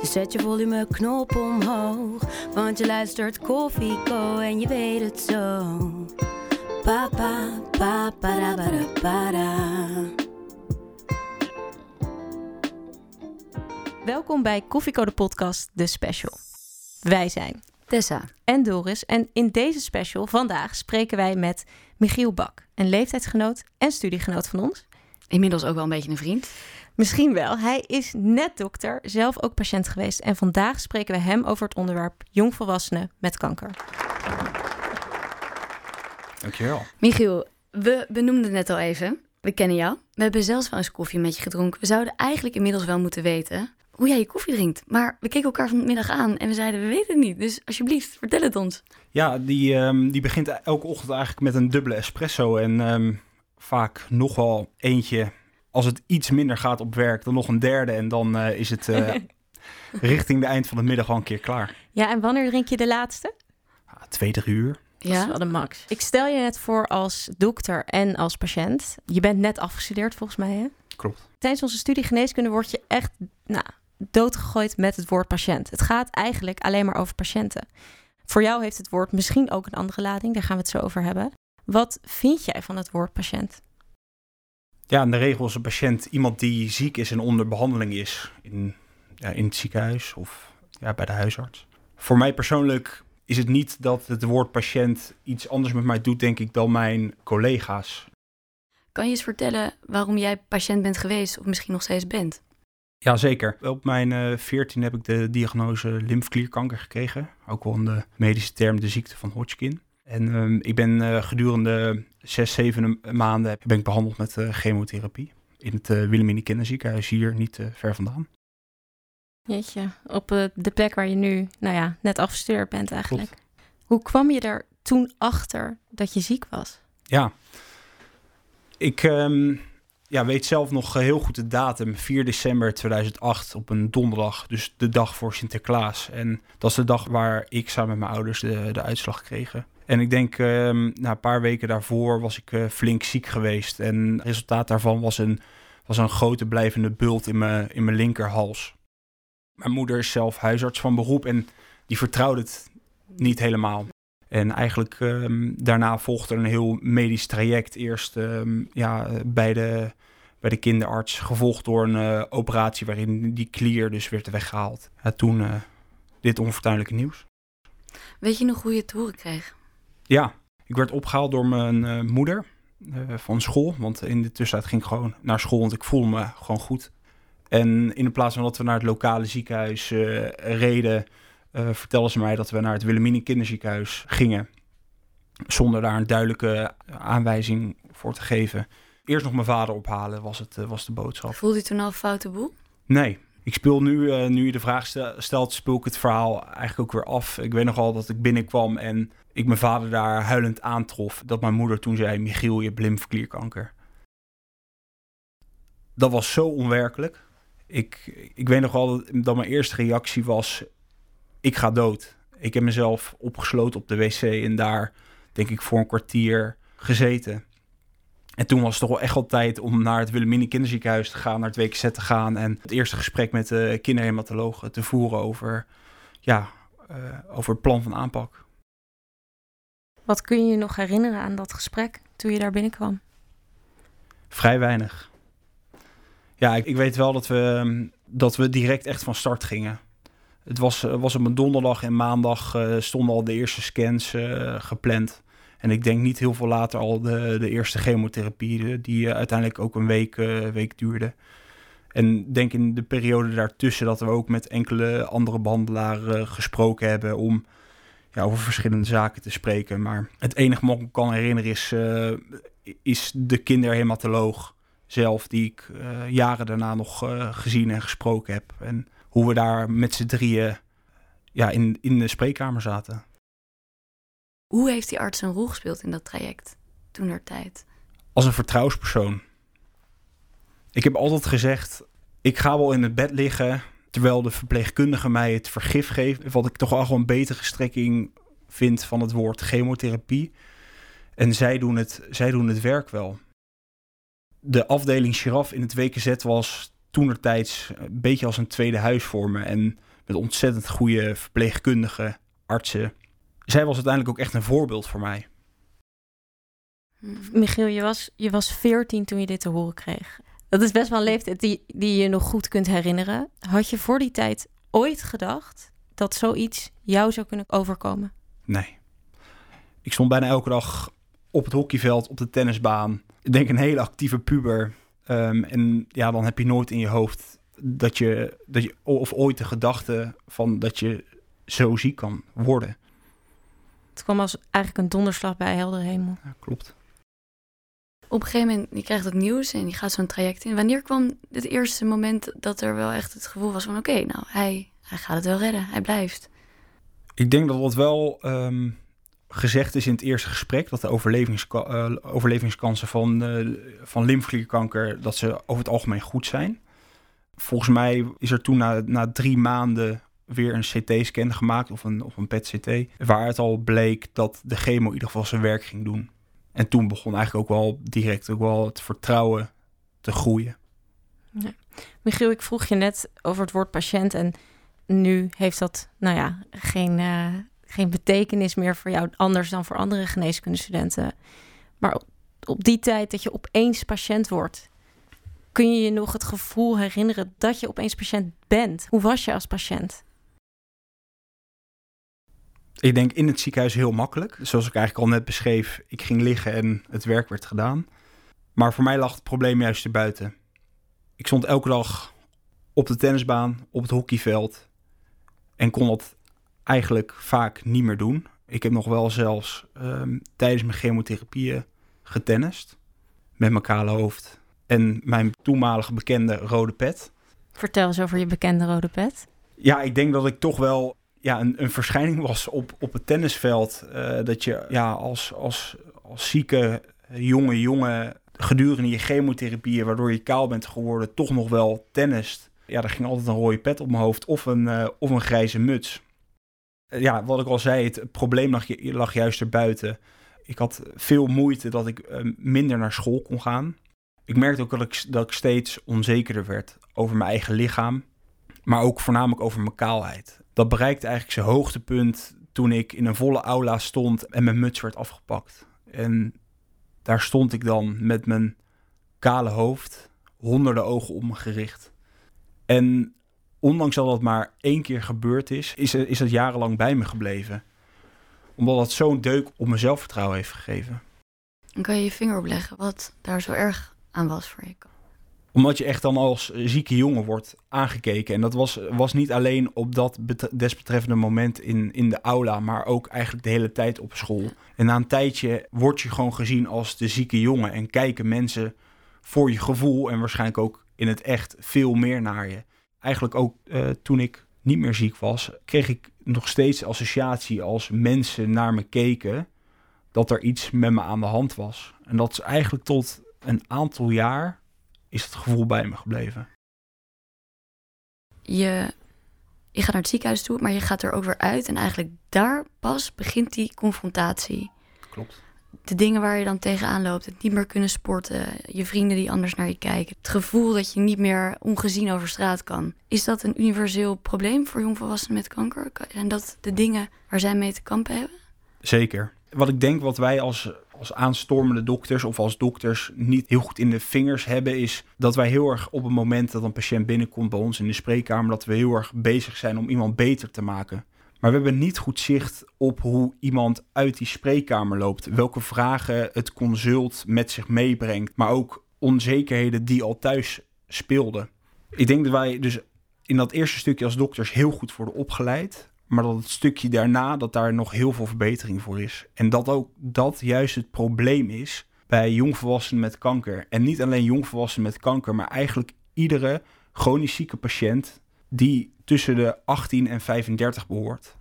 Dus zet je volumeknop omhoog. Want je luistert Koffieko en je weet het zo. Pa pa pa para para para. Welkom bij Koffieko de podcast, de special. Wij zijn Tessa. en Doris en in deze special vandaag spreken wij met Michiel Bak, een leeftijdsgenoot en studiegenoot van ons. Inmiddels ook wel een beetje een vriend. Misschien wel. Hij is net dokter, zelf ook patiënt geweest. En vandaag spreken we hem over het onderwerp jongvolwassenen met kanker. Dankjewel. Michiel, we benoemden het net al even. We kennen jou. We hebben zelfs wel eens koffie met je gedronken. We zouden eigenlijk inmiddels wel moeten weten hoe jij je koffie drinkt. Maar we keken elkaar vanmiddag aan en we zeiden, we weten het niet. Dus alsjeblieft, vertel het ons. Ja, die, ehm, die begint elke ochtend eigenlijk met een dubbele espresso. En ehm, vaak nog wel eentje. Als het iets minder gaat op werk, dan nog een derde. En dan eh, is het eh, richting de eind van de middag al een keer klaar. Ja, en wanneer drink je de laatste? Ah, twee, drie uur. Dat is wel de max. Ik stel je het voor als dokter en als patiënt. Je bent net afgestudeerd volgens mij, hè? Klopt. Tijdens onze studie geneeskunde word je echt nou, doodgegooid met het woord patiënt. Het gaat eigenlijk alleen maar over patiënten. Voor jou heeft het woord misschien ook een andere lading. Daar gaan we het zo over hebben. Wat vind jij van het woord patiënt? Ja, in de regel is een patiënt iemand die ziek is en onder behandeling is. In, ja, in het ziekenhuis of ja, bij de huisarts. Voor mij persoonlijk is het niet dat het woord patiënt iets anders met mij doet, denk ik, dan mijn collega's. Kan je eens vertellen waarom jij patiënt bent geweest of misschien nog steeds bent? Jazeker. Op mijn eh 14 heb ik de diagnose lymfeklierkanker gekregen. Ook wel in de medische term de ziekte van Hodgkin. En ehm, ik ben eh, gedurende zes, zeven maanden ben ik behandeld met eh, chemotherapie. In het uh, Kinderziekenhuis hier, niet eh, ver vandaan. Jeetje, op de plek waar je nu, nou ja, net afgestudeerd bent eigenlijk. Hoe kwam je er toen achter dat je ziek was? Ja, ik ehm, ja, weet zelf nog heel goed de datum. 4 december 2008 op een donderdag. Dus de dag voor Sinterklaas. En dat is de dag waar ik samen met mijn ouders de, de uitslag kregen. En ik denk, ehm, na een paar weken daarvoor was ik eh, flink ziek geweest. En het resultaat daarvan was een, was een grote blijvende bult in mijn, in mijn linkerhals. Mijn moeder is zelf huisarts van beroep en die vertrouwde het niet helemaal. En eigenlijk ehm, daarna volgde een heel medisch traject. Eerst ehm, ja, bij, de, bij de kinderarts, gevolgd door een eh, operatie waarin die klier dus werd weggehaald. Ja, toen eh, dit onfortuinlijke nieuws. Weet je nog hoe je het horen kreeg? Ja, ik werd opgehaald door mijn eh, moeder eh, van school. Want in de tussentijd ging ik gewoon naar school, want ik voelde me gewoon goed. En in plaats van dat we naar het lokale ziekenhuis eh, reden, vertelden ze mij dat we naar het Wilhelmini Kinderziekenhuis gingen. Zonder daar een duidelijke aanwijzing voor te geven. Eerst nog mijn vader ophalen was, het, was de boodschap. Voelde je toen al een foute boel? Nee. Ik speel nu, eh, nu je de vraag stel- stelt, speel ik het verhaal eigenlijk ook weer af. Ik weet nog wel dat ik binnenkwam en ik mijn vader daar huilend aantrof. Dat mijn moeder toen zei, Michiel, je hebt. Dat was zo onwerkelijk. Ik, ik weet nog wel dat, dat mijn eerste reactie was, ik ga dood. Ik heb mezelf opgesloten op de wc en daar, denk ik, voor een kwartier gezeten. En toen was het toch wel echt wel tijd om naar het Wilhelmini Kinderziekenhuis te gaan, naar het WKZ te gaan en het eerste gesprek met de kinderhematoloog te voeren over, ja, eh, over het plan van aanpak. Wat kun je je nog herinneren aan dat gesprek toen je daar binnenkwam? Vrij weinig. Ja, ik, ik weet wel dat we, ehm, dat we direct echt van start gingen. Het was, eh, was op een donderdag en maandag eh, stonden al de eerste scans gepland. En ik denk niet heel veel later al de, de eerste chemotherapie, de- die eh, uiteindelijk ook een week, eh, week duurde. En denk in de periode daartussen dat we ook met enkele andere behandelaren gesproken hebben om ja, over verschillende zaken te spreken. Maar het enige wat ik me kan herinneren is, eh, is de kinderhematoloog zelf, die ik eh, jaren daarna nog eh, gezien en gesproken heb. En hoe we daar met z'n drieën ja, in, in de spreekkamer zaten. Hoe heeft die arts een rol gespeeld in dat traject toen tijd? Als een vertrouwenspersoon. Ik heb altijd gezegd, ik ga wel in het bed liggen terwijl de verpleegkundige mij het vergif geeft. Wat ik toch al een betere strekking vind van het woord chemotherapie. En zij doen het, zij doen het werk wel. De afdeling Giraf in het WKZ was toenertijds een beetje als een tweede huis voor me. En met ontzettend goede verpleegkundige artsen. Zij was uiteindelijk ook echt een voorbeeld voor mij. Michiel, je was, je was 14 toen je dit te horen kreeg. Dat is best wel een leeftijd die, die je nog goed kunt herinneren. Had je voor die tijd ooit gedacht dat zoiets jou zou kunnen overkomen? Nee. Ik stond bijna elke dag op het hockeyveld, op de tennisbaan. Ik denk een hele actieve puber. Ehm, en ja, dan heb je nooit in je hoofd dat je, dat je of ooit de gedachte van dat je zo ziek kan worden. Het kwam als eigenlijk een donderslag bij helder hemel. Ja, klopt. Op een gegeven moment, je krijgt het nieuws en je gaat zo'n traject in. Wanneer kwam het eerste moment dat er wel echt het gevoel was van... oké, nou, hij, hij gaat het wel redden, hij blijft? Ik denk dat wat wel ehm, gezegd is in het eerste gesprek... dat de overlevingska uh, overlevingskansen van, uh, van lymfeklierkanker... dat ze over het algemeen goed zijn. Volgens mij is er toen na, na drie maanden weer een CT-scan gemaakt of een, of een PET-CT... waar het al bleek dat de chemo in ieder geval zijn werk ging doen... En toen begon eigenlijk ook wel direct ook wel het vertrouwen te groeien. Ja. Michiel, ik vroeg je net over het woord patiënt. En nu heeft dat, nou ja, geen, uh, geen betekenis meer voor jou anders dan voor andere geneeskundestudenten. Maar op die tijd dat je opeens patiënt wordt, kun je je nog het gevoel herinneren dat je opeens patiënt bent? Hoe was je als patiënt? Ik denk in het ziekenhuis heel makkelijk. Zoals ik eigenlijk al net beschreef, ik ging liggen en het werk werd gedaan. Maar voor mij lag het probleem juist erbuiten. Ik stond elke dag op de tennisbaan, op het hockeyveld. En kon dat eigenlijk vaak niet meer doen. Ik heb nog wel zelfs um, tijdens mijn chemotherapieën getennist. Met mijn kale hoofd. En mijn toenmalige bekende rode pet. Vertel eens over je bekende rode pet. Ja, ik denk dat ik toch wel ja, een, een verschijning was op, op het tennisveld. Uh, dat je ja, als, als, als zieke jonge jongen gedurende je chemotherapie, waardoor je kaal bent geworden, toch nog wel tennist. Ja, er ging altijd een rode pet op mijn hoofd of een, uh, of een grijze muts. Ja, wat ik al zei, het probleem lag, lag juist erbuiten. Ik had veel moeite dat ik minder naar school kon gaan. Ik merkte ook dat ik, dat ik steeds onzekerder werd over mijn eigen lichaam, maar ook voornamelijk over mijn kaalheid dat bereikte eigenlijk zijn hoogtepunt toen ik in een volle aula stond en mijn muts werd afgepakt. En daar stond ik dan met mijn kale hoofd, honderden ogen op me gericht. En ondanks dat dat maar één keer gebeurd is, is, is het jarenlang bij me gebleven. Omdat het zo'n deuk op mijn zelfvertrouwen heeft gegeven. En kan je je vinger opleggen wat daar zo erg aan was voor je? Omdat je echt dan als zieke jongen wordt aangekeken. En dat was, was niet alleen op dat desbetreffende moment in, in de aula, maar ook eigenlijk de hele tijd op school. En na een tijdje word je gewoon gezien als de zieke jongen en kijken mensen voor je gevoel en waarschijnlijk ook in het echt veel meer naar je. Eigenlijk ook uh, toen ik niet meer ziek was, kreeg ik nog steeds associatie als mensen naar me keken dat er iets met me aan de hand was. En dat is eigenlijk tot een aantal jaar is het gevoel bij me gebleven. Je, je gaat naar het ziekenhuis toe, maar je gaat er ook weer uit. En eigenlijk daar pas begint die confrontatie. Klopt. De dingen waar je dan tegenaan loopt, het niet meer kunnen sporten, je vrienden die anders naar je kijken, het gevoel dat je niet meer ongezien over straat kan. Is dat een universeel probleem voor jongvolwassenen met kanker? En dat de dingen waar zij mee te kampen hebben? Zeker. Wat ik denk wat wij als als aanstormende dokters of als dokters niet heel goed in de vingers hebben, is dat wij heel erg op het moment dat een patiënt binnenkomt bij ons in de spreekkamer, dat we heel erg bezig zijn om iemand beter te maken. Maar we hebben niet goed zicht op hoe iemand uit die spreekkamer loopt. Welke vragen het consult met zich meebrengt. Maar ook onzekerheden die al thuis speelden. Ik denk dat wij dus in dat eerste stukje als dokters heel goed worden opgeleid. Maar dat het stukje daarna, dat daar nog heel veel verbetering voor is. En dat ook dat juist het probleem is bij jongvolwassenen met kanker. En niet alleen jongvolwassenen met kanker, maar eigenlijk iedere chronisch zieke patiënt die tussen de 18 en 35 behoort.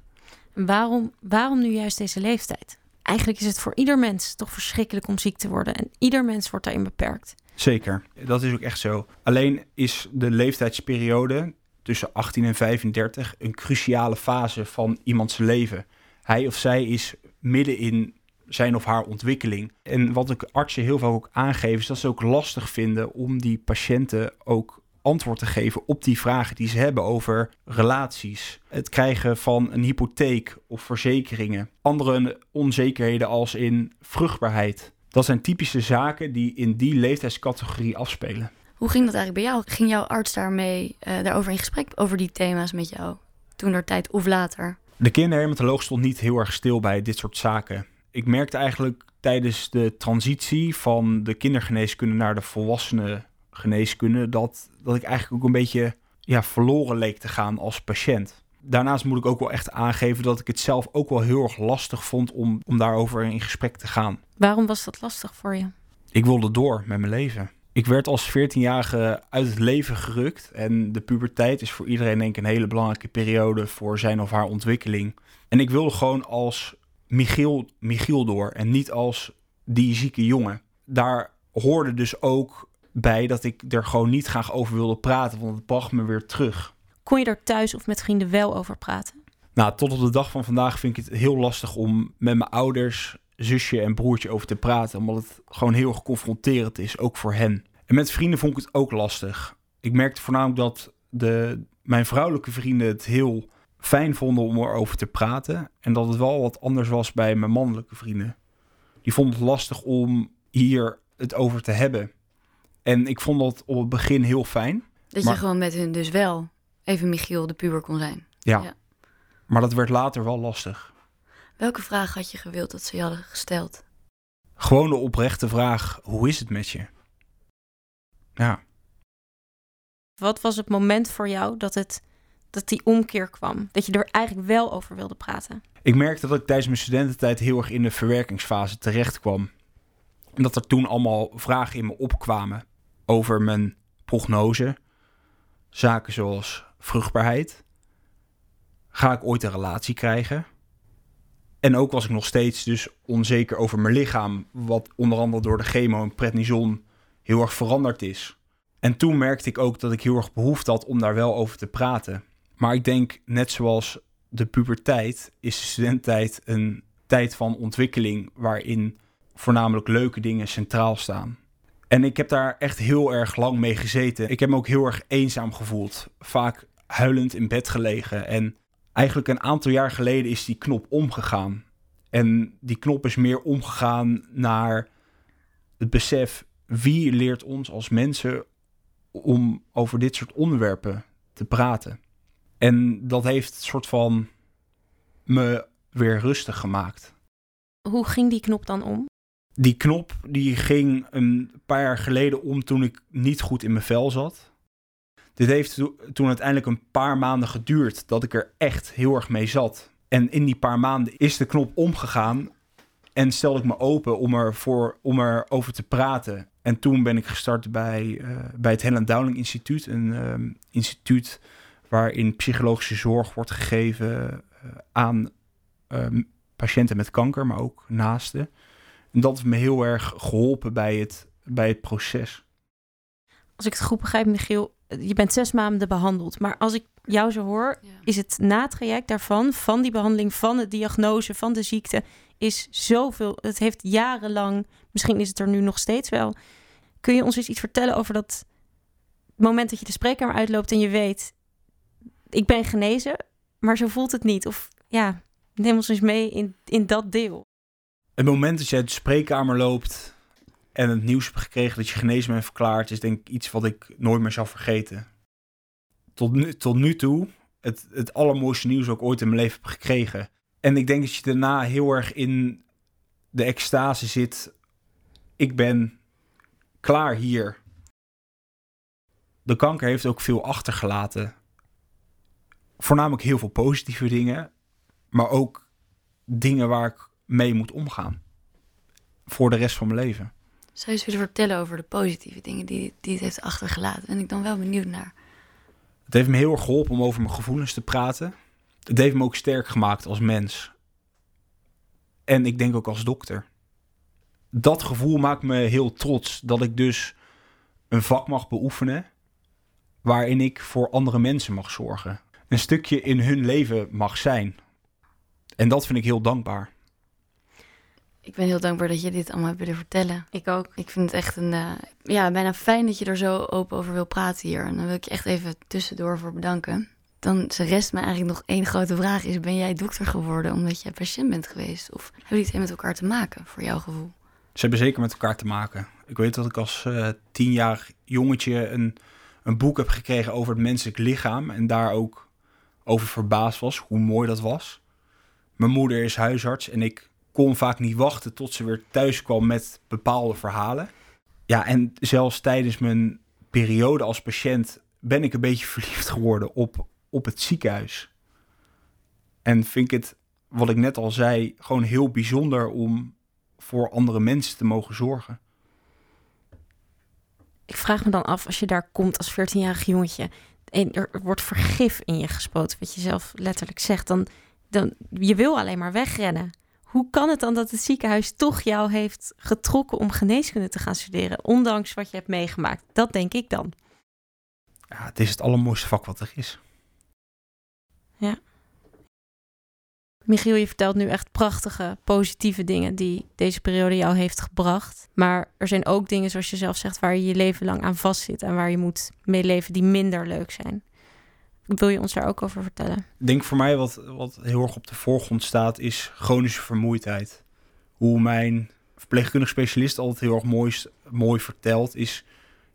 Waarom, waarom nu juist deze leeftijd? Eigenlijk is het voor ieder mens toch verschrikkelijk om ziek te worden. En ieder mens wordt daarin beperkt. Zeker, dat is ook echt zo. Alleen is de leeftijdsperiode tussen 18 en 35 een cruciale fase van iemands leven. Hij of zij is midden in zijn of haar ontwikkeling. En wat ik artsen heel vaak ook aangeven, is dat ze ook lastig vinden om die patiënten ook antwoord te geven op die vragen die ze hebben over relaties. Het krijgen van een hypotheek of verzekeringen. Andere onzekerheden als in vruchtbaarheid. Dat zijn typische zaken die in die leeftijdscategorie afspelen. Hoe ging dat eigenlijk bij jou? Ging jouw arts daarmee uh, daarover in gesprek over die thema's met jou? Toen er tijd of later? De kinderhermatoloog stond niet heel erg stil bij dit soort zaken. Ik merkte eigenlijk tijdens de transitie van de kindergeneeskunde naar de volwassenen geneeskunde dat, dat ik eigenlijk ook een beetje ja, verloren leek te gaan als patiënt. Daarnaast moet ik ook wel echt aangeven dat ik het zelf ook wel heel erg lastig vond om, om daarover in gesprek te gaan. Waarom was dat lastig voor je? Ik wilde door met mijn leven. Ik werd als 14-jarige uit het leven gerukt. En de puberteit is voor iedereen denk ik een hele belangrijke periode voor zijn of haar ontwikkeling. En ik wilde gewoon als Michiel, Michiel door en niet als die zieke jongen. Daar hoorde dus ook bij dat ik er gewoon niet graag over wilde praten, want het bracht me weer terug. Kon je er thuis of met vrienden wel over praten? Nou, tot op de dag van vandaag vind ik het heel lastig om met mijn ouders, zusje en broertje over te praten, omdat het gewoon heel confronterend is, ook voor hen. En met vrienden vond ik het ook lastig. Ik merkte voornamelijk dat de, mijn vrouwelijke vrienden het heel fijn vonden om erover te praten. En dat het wel wat anders was bij mijn mannelijke vrienden. Die vonden het lastig om hier het over te hebben. En ik vond dat op het begin heel fijn. Dat je gewoon met hun dus wel even Michiel de puber kon zijn. Ja. ja. Maar dat werd later wel lastig. Welke vraag had je gewild dat ze je hadden gesteld? Gewoon de oprechte vraag: hoe is het met je? Ja. Wat was het moment voor jou dat, het, dat die omkeer kwam? Dat je er eigenlijk wel over wilde praten? Ik merkte dat ik tijdens mijn studententijd heel erg in de verwerkingsfase terecht kwam. En dat er toen allemaal vragen in me opkwamen over mijn prognose. Zaken zoals vruchtbaarheid. Ga ik ooit een relatie krijgen? En ook was ik nog steeds dus onzeker over mijn lichaam, wat onder andere door de chemo en prednison heel erg veranderd is. En toen merkte ik ook dat ik heel erg behoefte had om daar wel over te praten. Maar ik denk, net zoals de puberteit, is de studententijd een tijd van ontwikkeling waarin voornamelijk leuke dingen centraal staan. En ik heb daar echt heel erg lang mee gezeten. Ik heb me ook heel erg eenzaam gevoeld. Vaak huilend in bed gelegen. En eigenlijk een aantal jaar geleden is die knop omgegaan. En die knop is meer omgegaan naar het besef wie leert ons als mensen om over dit soort onderwerpen te praten. En dat heeft een soort van me weer rustig gemaakt. Hoe ging die knop dan om? Die knop die ging een paar jaar geleden om toen ik niet goed in mijn vel zat. Dit heeft toen uiteindelijk een paar maanden geduurd dat ik er echt heel erg mee zat. En in die paar maanden is de knop omgegaan en stelde ik me open om, er voor, om erover te praten. En toen ben ik gestart bij, uh, bij het Helen Dowling Instituut. Een um, instituut waarin psychologische zorg wordt gegeven uh, aan um, patiënten met kanker, maar ook naasten. En dat heeft me heel erg geholpen bij het, bij het proces. Als ik het goed begrijp, Michiel, je bent zes maanden behandeld. Maar als ik jou zo hoor, ja. is het natraject daarvan, van die behandeling, van de diagnose, van de ziekte, is zoveel. Het heeft jarenlang, misschien is het er nu nog steeds wel. Kun je ons eens iets vertellen over dat moment dat je de spreekkamer uitloopt en je weet, ik ben genezen, maar zo voelt het niet? Of ja, neem ons eens mee in, in dat deel. Het moment dat je uit de spreekkamer loopt en het nieuws hebt gekregen dat je genezen bent verklaard, is denk ik iets wat ik nooit meer zal vergeten. Tot nu, toe het, het allermooiste nieuws ook ooit in mijn leven heb gekregen. En ik denk dat je daarna heel erg in de extase zit. Ik ben klaar hier. De kanker heeft ook veel achtergelaten. Voornamelijk heel veel positieve dingen, maar ook dingen waar ik mee moet omgaan. Voor de rest van mijn leven. Zou je eens willen vertellen over de positieve dingen die, die het heeft achtergelaten? Ben ik dan wel benieuwd naar. Het heeft me heel erg geholpen om over mijn gevoelens te praten. Het heeft me ook sterk gemaakt als mens. En ik denk ook als dokter. Dat gevoel maakt me heel trots dat ik dus een vak mag beoefenen waarin ik voor andere mensen mag zorgen. Een stukje in hun leven mag zijn. En dat vind ik heel dankbaar. Ik ben heel dankbaar dat je dit allemaal hebt willen vertellen. Ik ook. Ik vind het echt een, uh, ja, bijna fijn dat je er zo open over wil praten hier. En dan wil ik je echt even tussendoor voor bedanken. Dan rest me eigenlijk nog één grote vraag is, ben jij dokter geworden omdat jij patiënt bent geweest? Of hebben die het met elkaar te maken, voor jouw gevoel? Ze hebben zeker met elkaar te maken. Ik weet dat ik als uh, tienjarig jongetje een, een boek heb gekregen over het menselijk lichaam. En daar ook over verbaasd was, hoe mooi dat was. Mijn moeder is huisarts en ik kon vaak niet wachten tot ze weer thuis kwam met bepaalde verhalen. Ja, en zelfs tijdens mijn periode als patiënt ben ik een beetje verliefd geworden op, op het ziekenhuis. En vind ik het, wat ik net al zei, gewoon heel bijzonder om voor andere mensen te mogen zorgen. Ik vraag me dan af, als je daar komt als 14-jarig jongetje en er wordt vergif in je gespoten, wat je zelf letterlijk zegt, dan, dan je wil alleen maar wegrennen. Hoe kan het dan dat het ziekenhuis toch jou heeft getrokken om geneeskunde te gaan studeren, ondanks wat je hebt meegemaakt? Dat denk ik dan. Ja, het is het allermooiste vak wat er is. Ja. Michiel, je vertelt nu echt prachtige, positieve dingen die deze periode jou heeft gebracht. Maar er zijn ook dingen, zoals je zelf zegt, waar je je leven lang aan vastzit en waar je moet meeleven die minder leuk zijn. Wil je ons daar ook over vertellen? Ik denk voor mij wat, wat heel erg op de voorgrond staat, is chronische vermoeidheid. Hoe mijn verpleegkundig specialist altijd heel erg mooi, vertelt, is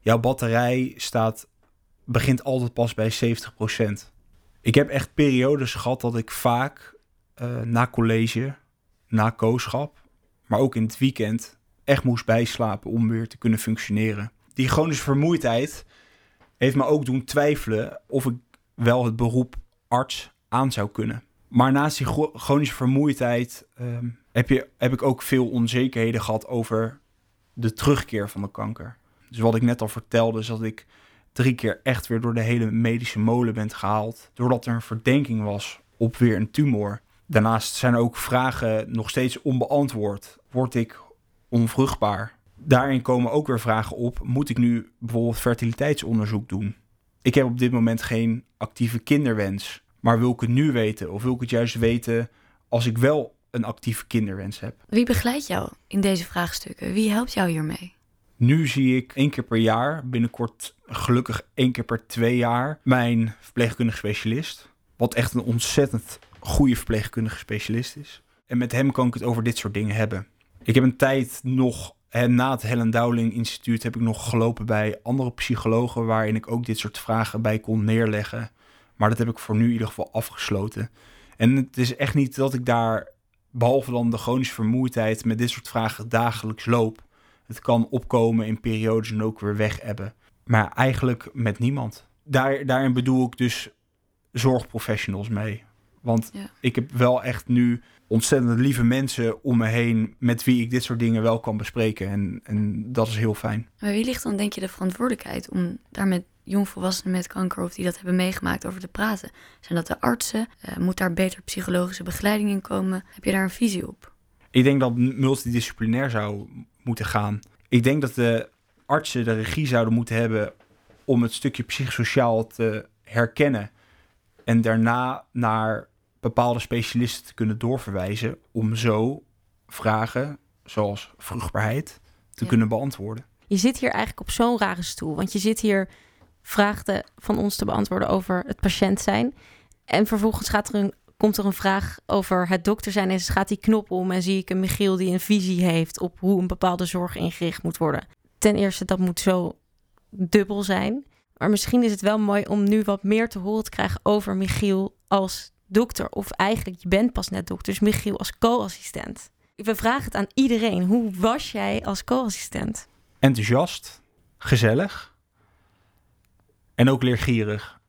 jouw batterij staat, begint altijd pas bij 70%. Ik heb echt periodes gehad dat ik vaak uh, na college, na kooschap, maar ook in het weekend echt moest bijslapen om weer te kunnen functioneren. Die chronische vermoeidheid heeft me ook doen twijfelen of ik wel het beroep arts aan zou kunnen. Maar naast die chronische vermoeidheid ehm, heb, je, heb ik ook veel onzekerheden gehad over de terugkeer van de kanker. Dus wat ik net al vertelde, is dat ik drie keer echt weer door de hele medische molen ben gehaald. Doordat er een verdenking was op weer een tumor. Daarnaast zijn er ook vragen nog steeds onbeantwoord. Word ik onvruchtbaar? Daarin komen ook weer vragen op. Moet ik nu bijvoorbeeld fertiliteitsonderzoek doen? Ik heb op dit moment geen actieve kinderwens. Maar wil ik het nu weten? Of wil ik het juist weten als ik wel een actieve kinderwens heb? Wie begeleidt jou in deze vraagstukken? Wie helpt jou hiermee? Nu zie ik één keer per jaar, binnenkort gelukkig één keer per twee jaar, mijn verpleegkundige specialist. Wat echt een ontzettend goede verpleegkundige specialist is. En met hem kan ik het over dit soort dingen hebben. Ik heb een tijd nog, na het Helen Dowling Instituut, heb ik nog gelopen bij andere psychologen waarin ik ook dit soort vragen bij kon neerleggen. Maar dat heb ik voor nu in ieder geval afgesloten. En het is echt niet dat ik daar, behalve dan de chronische vermoeidheid, met dit soort vragen dagelijks loop. Het kan opkomen in periodes en ook weer weg hebben. Maar eigenlijk met niemand. Daar, daarin bedoel ik dus zorgprofessionals mee. Want ik heb wel echt nu ontzettend lieve mensen om me heen met wie ik dit soort dingen wel kan bespreken. En, en dat is heel fijn. Maar wie ligt dan denk je de verantwoordelijkheid om daar met jongvolwassenen met kanker of die dat hebben meegemaakt over te praten? Zijn dat de artsen? Uh, moet daar beter psychologische begeleiding in komen? Heb je daar een visie op? Ik denk dat multidisciplinair zou moeten gaan. Ik denk dat de artsen de regie zouden moeten hebben om het stukje psychosociaal te herkennen en daarna naar bepaalde specialisten te kunnen doorverwijzen om zo vragen zoals vruchtbaarheid te kunnen beantwoorden. Je zit hier eigenlijk op zo'n rare stoel, want je zit hier vragen van ons te beantwoorden over het patiënt zijn. En vervolgens gaat er een, komt er een vraag over het dokter zijn en gaat die knop om en zie ik een Michiel die een visie heeft op hoe een bepaalde zorg ingericht moet worden. Ten eerste, dat moet zo dubbel zijn. Maar misschien is het wel mooi om nu wat meer te horen te krijgen over Michiel als dokter. Of eigenlijk, je bent pas net dokter, dus Michiel als co-assistent. We vragen het aan iedereen. Hoe was jij als co-assistent? Enthousiast, gezellig en ook leergierig.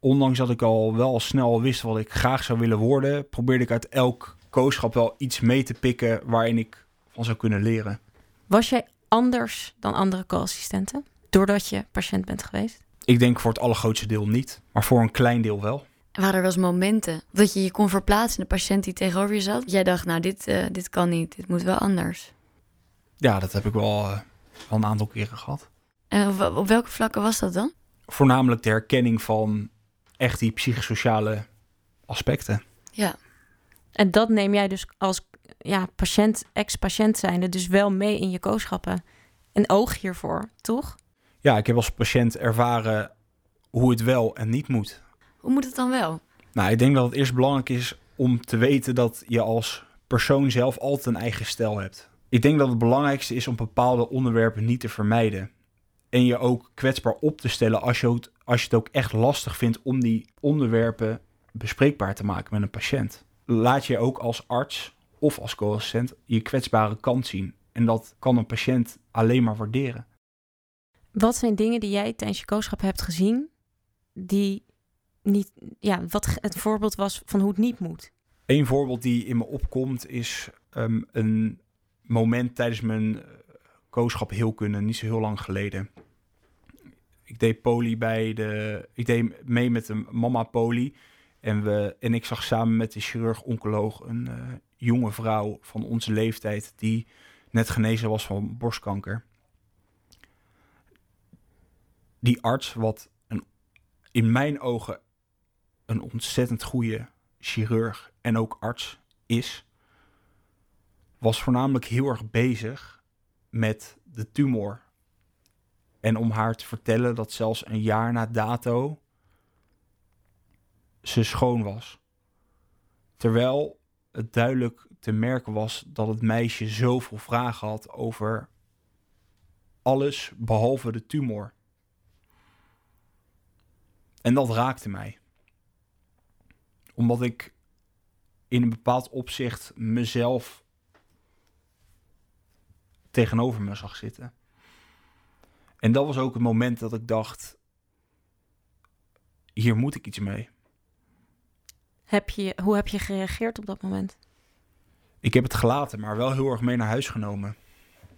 Ondanks dat ik al wel snel wist wat ik graag zou willen worden, probeerde ik uit elk kooschap wel iets mee te pikken waarin ik van zou kunnen leren. Was jij anders dan andere co-assistenten? Doordat je patiënt bent geweest? Ik denk voor het allergrootste deel niet, maar voor een klein deel wel. En waren er wel eens momenten dat je je kon verplaatsen in de patiënt die tegenover je zat? Jij dacht, nou, dit, uh, dit kan niet, dit moet wel anders. Ja, dat heb ik wel, uh, wel een aantal keren gehad. En op, op welke vlakken was dat dan? Voornamelijk de herkenning van echt die psychosociale aspecten. Ja. En dat neem jij dus als ja, patiënt, ex-patiënt zijnde dus wel mee in je kooschappen. Een oog hiervoor, toch? Ja, ik heb als patiënt ervaren hoe het wel en niet moet. Hoe moet het dan wel? Nou, ik denk dat het eerst belangrijk is om te weten dat je als persoon zelf altijd een eigen stijl hebt. Ik denk dat het belangrijkste is om bepaalde onderwerpen niet te vermijden. En je ook kwetsbaar op te stellen als je, het, als je het ook echt lastig vindt om die onderwerpen bespreekbaar te maken met een patiënt. Laat je ook als arts of als co-assistent je kwetsbare kant zien. En dat kan een patiënt alleen maar waarderen. Wat zijn dingen die jij tijdens je kooschap hebt gezien, die niet, ja, wat het voorbeeld was van hoe het niet moet? Een voorbeeld die in me opkomt is um, een moment tijdens mijn eh, kooschap heelkunde, niet zo heel lang geleden. Ik deed poli bij de, ik deed mee met de mama poli. En, we, en ik zag samen met de chirurg-oncoloog een uh, jonge vrouw van onze leeftijd die net genezen was van borstkanker. Die arts, wat een, in mijn ogen een ontzettend goede chirurg en ook arts is, was voornamelijk heel erg bezig met de tumor. En om haar te vertellen dat zelfs een jaar na dato ze schoon was. Terwijl het duidelijk te merken was dat het meisje zoveel vragen had over alles behalve de tumor. En dat raakte mij. Omdat ik in een bepaald opzicht mezelf tegenover me zag zitten. En dat was ook het moment dat ik dacht: hier moet ik iets mee. Heb je, hoe heb je gereageerd op dat moment? Ik heb het gelaten, maar wel heel erg mee naar huis genomen.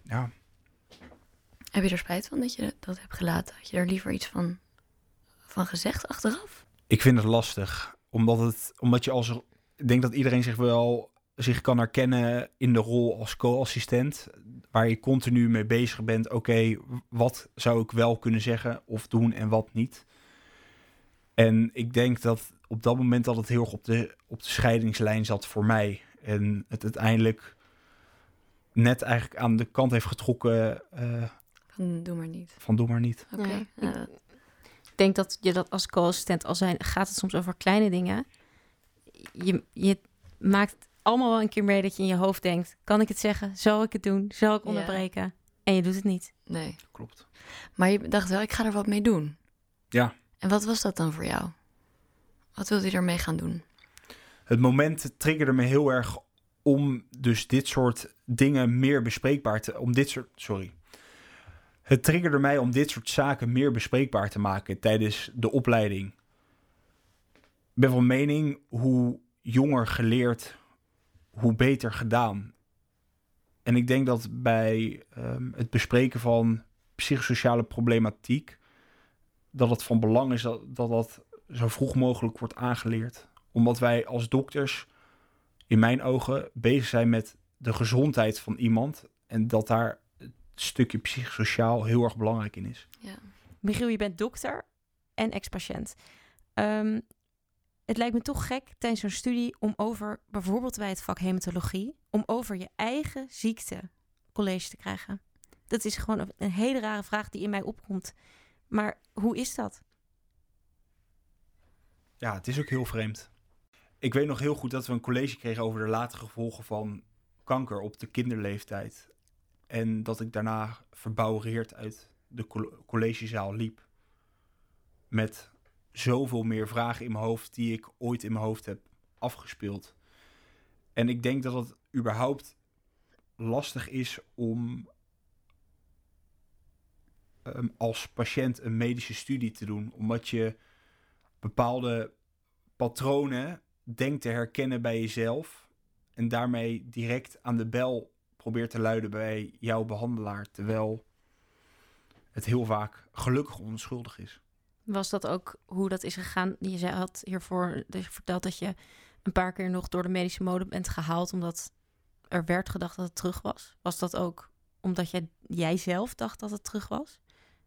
Ja. Heb je er spijt van dat je dat hebt gelaten? Had je er liever iets van, van gezegd achteraf? Ik vind het lastig, omdat, het, omdat je als... Ik denk dat iedereen zich wel zich kan herkennen in de rol als co-assistent, waar je continu mee bezig bent. Oké, wat zou ik wel kunnen zeggen of doen en wat niet? En ik denk dat op dat moment dat het heel erg op de, op de scheidingslijn zat voor mij. En het uiteindelijk net eigenlijk aan de kant heeft getrokken. Uh, van doe maar niet. Van doe maar niet. Oké. ik denk dat je dat als co-assistent al zijn, gaat het soms over kleine dingen. Je, je maakt allemaal wel een keer mee dat je in je hoofd denkt: kan ik het zeggen? Zal ik het doen? Zal ik onderbreken? En je doet het niet. Nee. Klopt. Maar je dacht wel, ik ga er wat mee doen. Ja. En wat was dat dan voor jou? Wat wilde je ermee gaan doen? Het moment triggerde me heel erg om dus dit soort dingen meer bespreekbaar te... Om dit soort... Sorry. Het triggerde mij om dit soort zaken meer bespreekbaar te maken tijdens de opleiding. Ik ben van mening, hoe jonger geleerd, hoe beter gedaan. En ik denk dat bij um, het bespreken van psychosociale problematiek... dat het van belang is dat dat, dat zo vroeg mogelijk wordt aangeleerd. Omdat wij als dokters, in mijn ogen, bezig zijn met de gezondheid van iemand. En dat daar stukje psychosociaal heel erg belangrijk in is. Ja. Michiel, je bent dokter en ex-patiënt. Um, het lijkt me toch gek tijdens zo'n studie om over, bijvoorbeeld bij het vak hematologie, om over je eigen ziekte college te krijgen. Dat is gewoon een hele rare vraag die in mij opkomt. Maar hoe is dat? Ja, het is ook heel vreemd. Ik weet nog heel goed dat we een college kregen over de latere gevolgen van kanker op de kinderleeftijd. En dat ik daarna verbouwereerd uit de collegezaal liep. Met zoveel meer vragen in mijn hoofd die ik ooit in mijn hoofd heb afgespeeld. En ik denk dat het überhaupt lastig is om um, als patiënt een medische studie te doen, omdat je bepaalde patronen denkt te herkennen bij jezelf en daarmee direct aan de bel probeert te luiden bij jouw behandelaar, terwijl het heel vaak gelukkig onschuldig is. Was dat ook hoe dat is gegaan? Je zei, had hiervoor dus verteld dat je een paar keer nog door de medische mode bent gehaald omdat er werd gedacht dat het terug was. Was dat ook omdat jij, jij zelf dacht dat het terug was?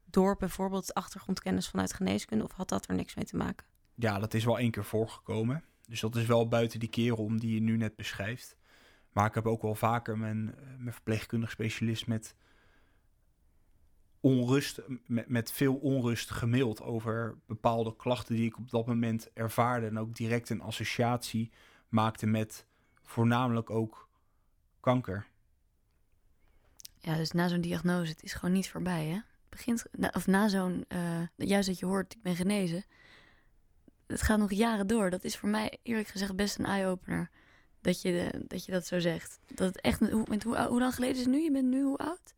Door bijvoorbeeld achtergrondkennis vanuit geneeskunde of had dat er niks mee te maken? Ja, dat is wel één keer voorgekomen. Dus dat is wel buiten die kerel om die je nu net beschrijft. Maar ik heb ook wel vaker mijn, eh, mijn verpleegkundig specialist met onrust, met, veel onrust gemaild over bepaalde klachten die ik op dat moment ervaarde. En ook direct een associatie maakte met voornamelijk ook kanker. Ja, dus na zo'n diagnose, het is gewoon niet voorbij, hè? Begint, of na zo'n, uh, juist dat je hoort, ik ben genezen. Het gaat nog jaren door. Dat is voor mij eerlijk gezegd best een eye-opener. Dat je, de, dat je dat zo zegt. Dat het echt, hoe, hoe, hoe lang geleden is het nu? Je bent nu hoe oud?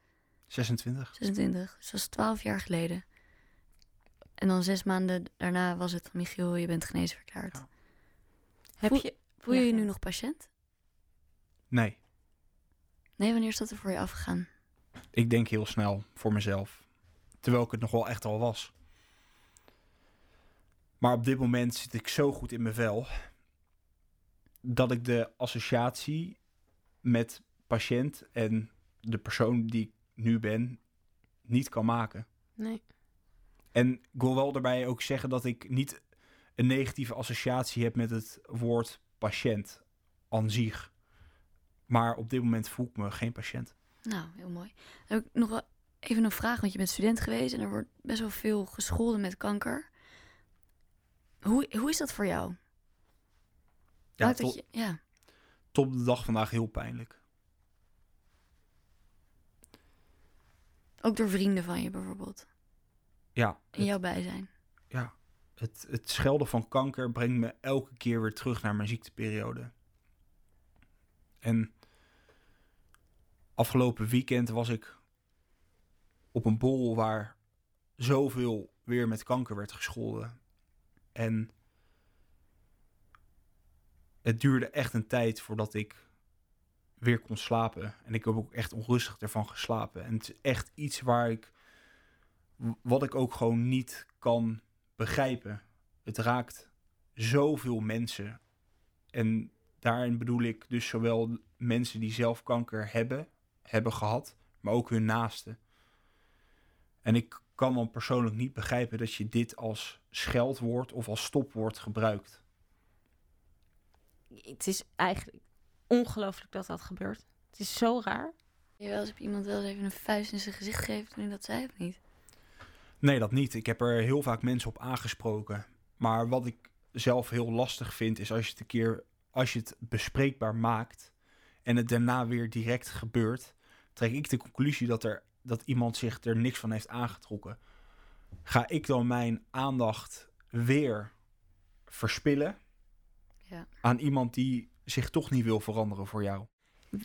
26. 26. Dus dat is 12 jaar geleden. En dan zes maanden daarna was het van Michiel, je bent genezen verklaard. Ja. Heb voel, je, voel je je nu nog patiënt? Nee. Nee, wanneer is dat er voor je afgegaan? Ik denk heel snel voor mezelf. Terwijl ik het nog wel echt al was. Maar op dit moment zit ik zo goed in mijn vel dat ik de associatie met patiënt en de persoon die ik nu ben niet kan maken. Nee. En ik wil wel daarbij ook zeggen dat ik niet een negatieve associatie heb met het woord patiënt aan zich. Maar op dit moment voel ik me geen patiënt. Nou, heel mooi. Dan heb ik nog wel even een vraag, want je bent student geweest en er wordt best wel veel gescholden met kanker. Hoe, hoe is dat voor jou? Ja, tot, je, ja. tot de dag vandaag heel pijnlijk. Ook door vrienden van je bijvoorbeeld? Ja. In jouw bijzijn? Ja. Het, het schelden van kanker brengt me elke keer weer terug naar mijn ziekteperiode. En afgelopen weekend was ik op een bol waar zoveel weer met kanker werd gescholden. En het duurde echt een tijd voordat ik weer kon slapen. En ik heb ook echt onrustig ervan geslapen. En het is echt iets waar ik, wat ik ook gewoon niet kan begrijpen. Het raakt zoveel mensen. En daarin bedoel ik dus zowel mensen die zelf kanker hebben, hebben gehad, maar ook hun naasten. En ik kan dan persoonlijk niet begrijpen dat je dit als scheldwoord of als stopwoord gebruikt. Het is eigenlijk ongelooflijk dat dat gebeurt. Het is zo raar. Je wel eens heb iemand wel eens even een vuist in zijn gezicht gegeven toen hij dat zei of niet? Nee, dat niet. Ik heb er heel vaak mensen op aangesproken. Maar wat ik zelf heel lastig vind, is als je het een keer, als je het bespreekbaar maakt en het daarna weer direct gebeurt, trek ik de conclusie dat er dat iemand zich er niks van heeft aangetrokken. Ga ik dan mijn aandacht weer verspillen ja. aan iemand die zich toch niet wil veranderen voor jou?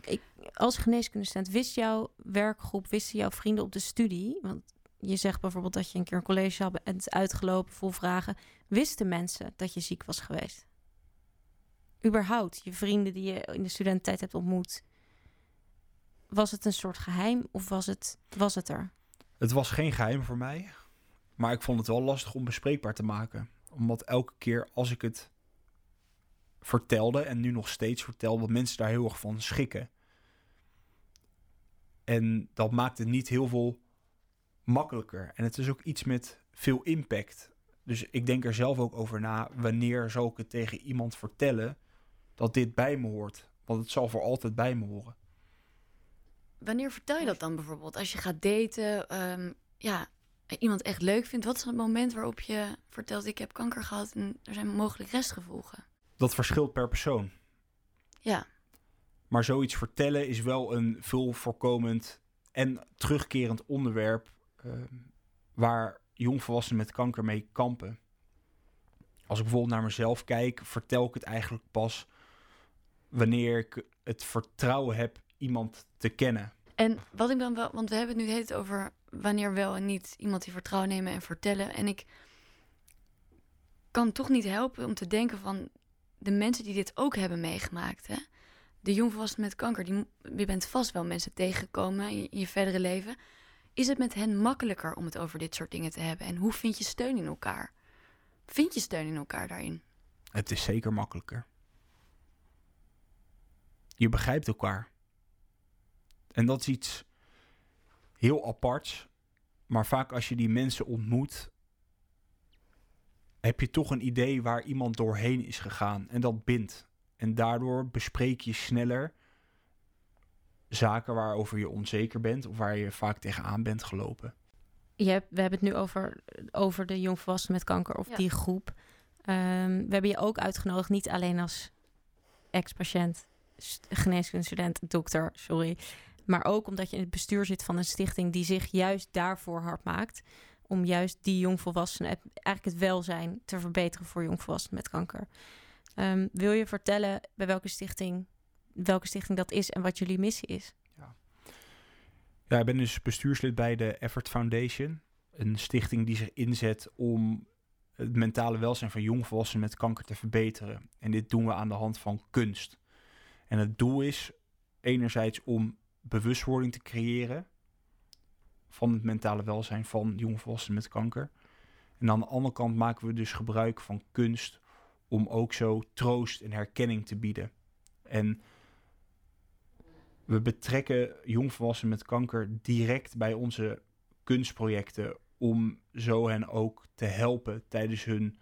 Ik, als geneeskundestudent, wist jouw werkgroep, wisten jouw vrienden op de studie, want je zegt bijvoorbeeld dat je een keer een college had en het uitgelopen vol vragen, wisten mensen dat je ziek was geweest? Überhaupt, je vrienden die je in de studententijd hebt ontmoet, was het een soort geheim of was het, was het er? Het was geen geheim voor mij, maar ik vond het wel lastig om bespreekbaar te maken. Omdat elke keer als ik het vertelde en nu nog steeds vertel, dat mensen daar heel erg van schikken. En dat maakt het niet heel veel makkelijker. En het is ook iets met veel impact. Dus ik denk er zelf ook over na, wanneer zou ik het tegen iemand vertellen dat dit bij me hoort? Want het zal voor altijd bij me horen. Wanneer vertel je dat dan bijvoorbeeld? Als je gaat daten, um, ja, iemand echt leuk vindt, wat is het moment waarop je vertelt: ik heb kanker gehad en er zijn mogelijk restgevolgen? Dat verschilt per persoon. Ja. Maar zoiets vertellen is wel een veel voorkomend en terugkerend onderwerp uh, waar jongvolwassenen met kanker mee kampen. Als ik bijvoorbeeld naar mezelf kijk, vertel ik het eigenlijk pas wanneer ik het vertrouwen heb iemand te kennen. En wat ik dan wel, want we hebben het nu het over wanneer wel en niet iemand die vertrouwen nemen en vertellen. En ik kan toch niet helpen om te denken van de mensen die dit ook hebben meegemaakt. Hè? De jongvolwassenen met kanker, die, je bent vast wel mensen tegengekomen in je, verdere leven. Is het met hen makkelijker om het over dit soort dingen te hebben? En hoe vind je steun in elkaar? Vind je steun in elkaar daarin? Het is zeker makkelijker. Je begrijpt elkaar. En dat is iets heel aparts. Maar vaak als je die mensen ontmoet, heb je toch een idee waar iemand doorheen is gegaan. En dat bindt. En daardoor bespreek je sneller zaken waarover je onzeker bent of waar je vaak tegenaan bent gelopen. Je hebt, we hebben het nu over, over de jongvolwassenen met kanker of die groep. Ehm, we hebben je ook uitgenodigd, niet alleen als ex-patiënt, geneeskundestudent, dokter, sorry. Maar ook omdat je in het bestuur zit van een stichting die zich juist daarvoor hard maakt. Om juist die jongvolwassenen, eigenlijk het welzijn te verbeteren voor jongvolwassenen met kanker. Ehm, wil je vertellen bij welke stichting, welke stichting dat is en wat jullie missie is? Ja. ja, ik ben dus bestuurslid bij de Effort Foundation. Een stichting die zich inzet om het mentale welzijn van jongvolwassenen met kanker te verbeteren. En dit doen we aan de hand van kunst. En het doel is enerzijds om bewustwording te creëren van het mentale welzijn van jongvolwassenen met kanker. En aan de andere kant maken we dus gebruik van kunst om ook zo troost en herkenning te bieden. En we betrekken jongvolwassenen met kanker direct bij onze kunstprojecten om zo hen ook te helpen tijdens hun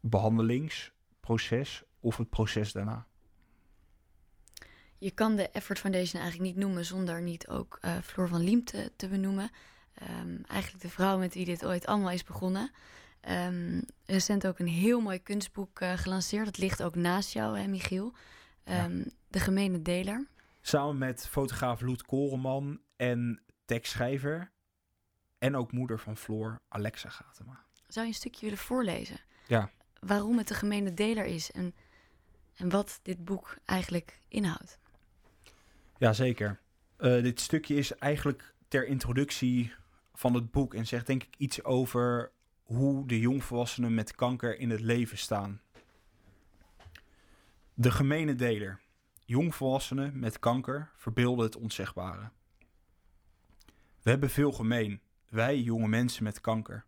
behandelingsproces of het proces daarna. Je kan de Effort Foundation eigenlijk niet noemen zonder niet ook uh, Floor van Liem te, te benoemen. Um, eigenlijk de vrouw met wie dit ooit allemaal is begonnen. Um, recent ook een heel mooi kunstboek uh, gelanceerd. Dat ligt ook naast jou, hè, Michiel. Um, De gemene deler. Samen met fotograaf Loet Koreman en tekstschrijver en ook moeder van Floor, Alexa Gatema. Zou je een stukje willen voorlezen? Ja. Waarom het de gemene deler is en, en wat dit boek eigenlijk inhoudt? Jazeker. Uh, dit stukje is eigenlijk ter introductie van het boek en zegt denk ik iets over hoe de jongvolwassenen met kanker in het leven staan. De gemene deler. Jongvolwassenen met kanker verbeelden het onzegbare. We hebben veel gemeen, wij jonge mensen met kanker.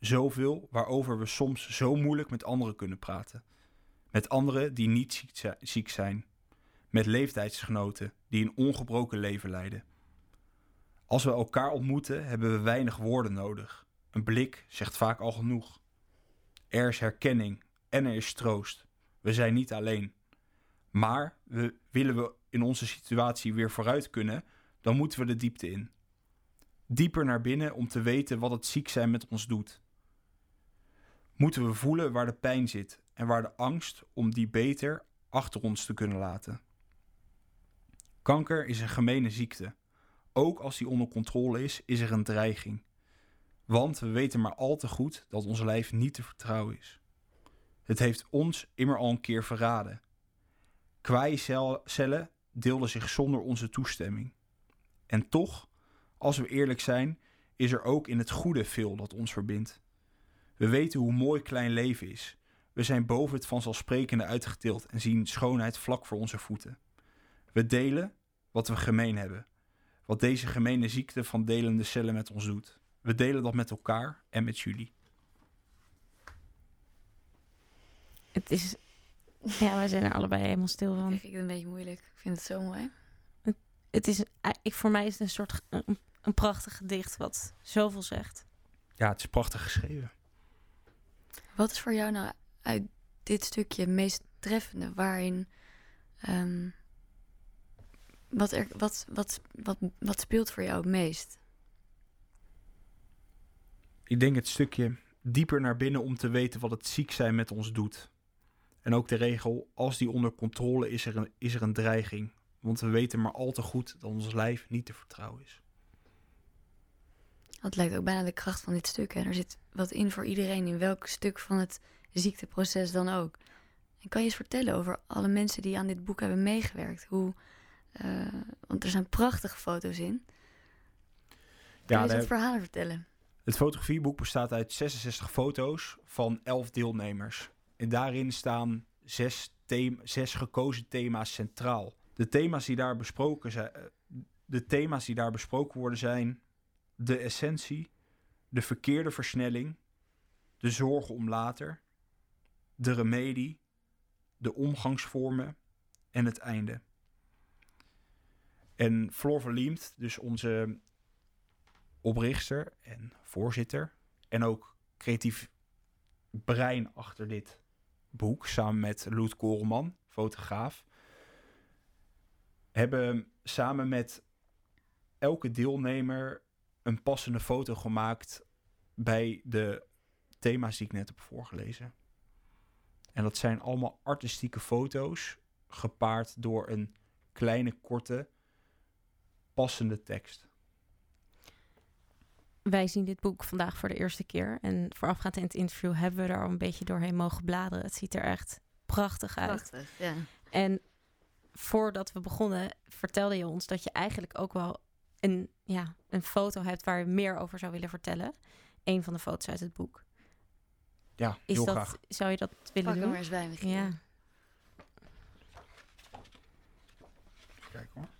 Zoveel waarover we soms zo moeilijk met anderen kunnen praten. Met anderen die niet ziek zijn. Met leeftijdsgenoten die een ongebroken leven leiden. Als we elkaar ontmoeten, hebben we weinig woorden nodig. Een blik zegt vaak al genoeg. Er is herkenning en er is troost. We zijn niet alleen. Maar we, willen we in onze situatie weer vooruit kunnen, dan moeten we de diepte in. Dieper naar binnen om te weten wat het ziek zijn met ons doet. Moeten we voelen waar de pijn zit en waar de angst om die beter achter ons te kunnen laten. Kanker is een gemene ziekte. Ook als die onder controle is, is er een dreiging. Want we weten maar al te goed dat ons lijf niet te vertrouwen is. Het heeft ons immer al een keer verraden. cellen deelden zich zonder onze toestemming. En toch, als we eerlijk zijn, is er ook in het goede veel dat ons verbindt. We weten hoe mooi klein leven is. We zijn boven het vanzelfsprekende uitgetild en zien schoonheid vlak voor onze voeten. We delen wat we gemeen hebben. Wat deze gemene ziekte van delende cellen met ons doet. We delen dat met elkaar en met jullie. Het is. Ja, wij zijn er allebei helemaal stil van. Ik vind het een beetje moeilijk. Ik vind het zo mooi. Het, het is, ik, voor mij is het een soort een, een prachtig gedicht wat zoveel zegt. Ja, het is prachtig geschreven. Wat is voor jou nou uit dit stukje het meest treffende? Waarin. Um, wat, er, wat, wat, wat, wat speelt voor jou het meest? Ik denk het stukje dieper naar binnen om te weten wat het ziek zijn met ons doet. En ook de regel, als die onder controle is, er een, is er een dreiging. Want we weten maar al te goed dat ons lijf niet te vertrouwen is. Dat lijkt ook bijna de kracht van dit stuk. Hè? Er zit wat in voor iedereen, in welk stuk van het ziekteproces dan ook. En kan je eens vertellen over alle mensen die aan dit boek hebben meegewerkt? Hoe, uh, want er zijn prachtige foto's in. Kan ja, je eens het verhalen vertellen? Het fotografieboek bestaat uit 66 foto's van 11 deelnemers. En daarin staan zes, zes gekozen thema's centraal. De thema's die daar besproken zijn, eh, de thema's die daar besproken worden zijn de essentie, de verkeerde versnelling, de zorgen om later, de remedie, de omgangsvormen en het einde. En Floor Verliemt, dus onze oprichter en voorzitter, en ook creatief brein achter dit boek, samen met Loet Koreman, fotograaf, hebben samen met elke deelnemer een passende foto gemaakt bij de thema's die ik net heb voorgelezen. En dat zijn allemaal artistieke foto's, gepaard door een kleine, korte, passende tekst. Wij zien dit boek vandaag voor de eerste keer. En voorafgaand in het interview hebben we er al een beetje doorheen mogen bladeren. Het ziet er echt prachtig uit. Prachtig, ja. En voordat we begonnen, vertelde je ons dat je eigenlijk ook wel een, ja, een foto hebt waar je meer over zou willen vertellen. Een van de foto's uit het boek. Ja, Is heel dat, graag. Zou je dat willen Pak hem doen? maar eens bij, Michiel. Ja. Even kijken hoor.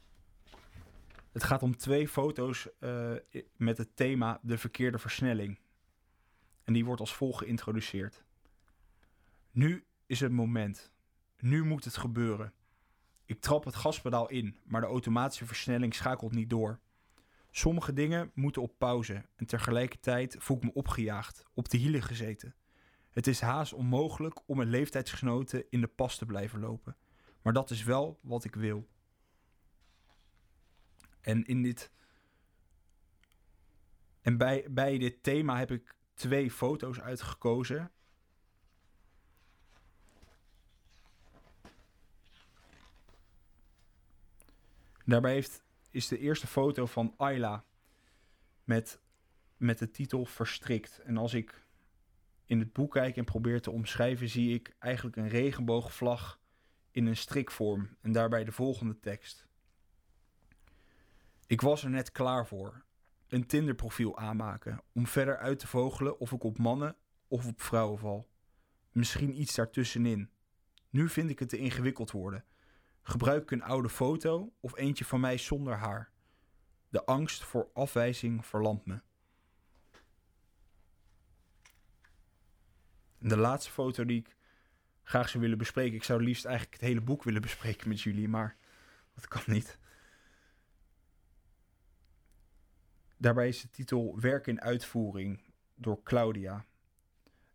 Het gaat om twee foto's eh, met het thema de verkeerde versnelling. En die wordt als volgt geïntroduceerd. Nu is het moment. Nu moet het gebeuren. Ik trap het gaspedaal in, maar de automatische versnelling schakelt niet door. Sommige dingen moeten op pauze en tegelijkertijd voel ik me opgejaagd, op de hielen gezeten. Het is haast onmogelijk om mijn leeftijdsgenoten in de pas te blijven lopen. Maar dat is wel wat ik wil. En in dit. En bij, bij dit thema heb ik twee foto's uitgekozen. Daarbij heeft, is de eerste foto van Ayla met, met de titel Verstrikt. En als ik in het boek kijk en probeer te omschrijven, zie ik eigenlijk een regenboogvlag in een strikvorm. En daarbij de volgende tekst. Ik was er net klaar voor. Een Tinder-profiel aanmaken om verder uit te vogelen of ik op mannen of op vrouwen val. Misschien iets daartussenin. Nu vind ik het te ingewikkeld worden. Gebruik ik een oude foto of eentje van mij zonder haar. De angst voor afwijzing verlamt me. De laatste foto die ik graag zou willen bespreken. Ik zou liefst eigenlijk het hele boek willen bespreken met jullie, maar dat kan niet. Daarbij is de titel Werk in uitvoering door Claudia.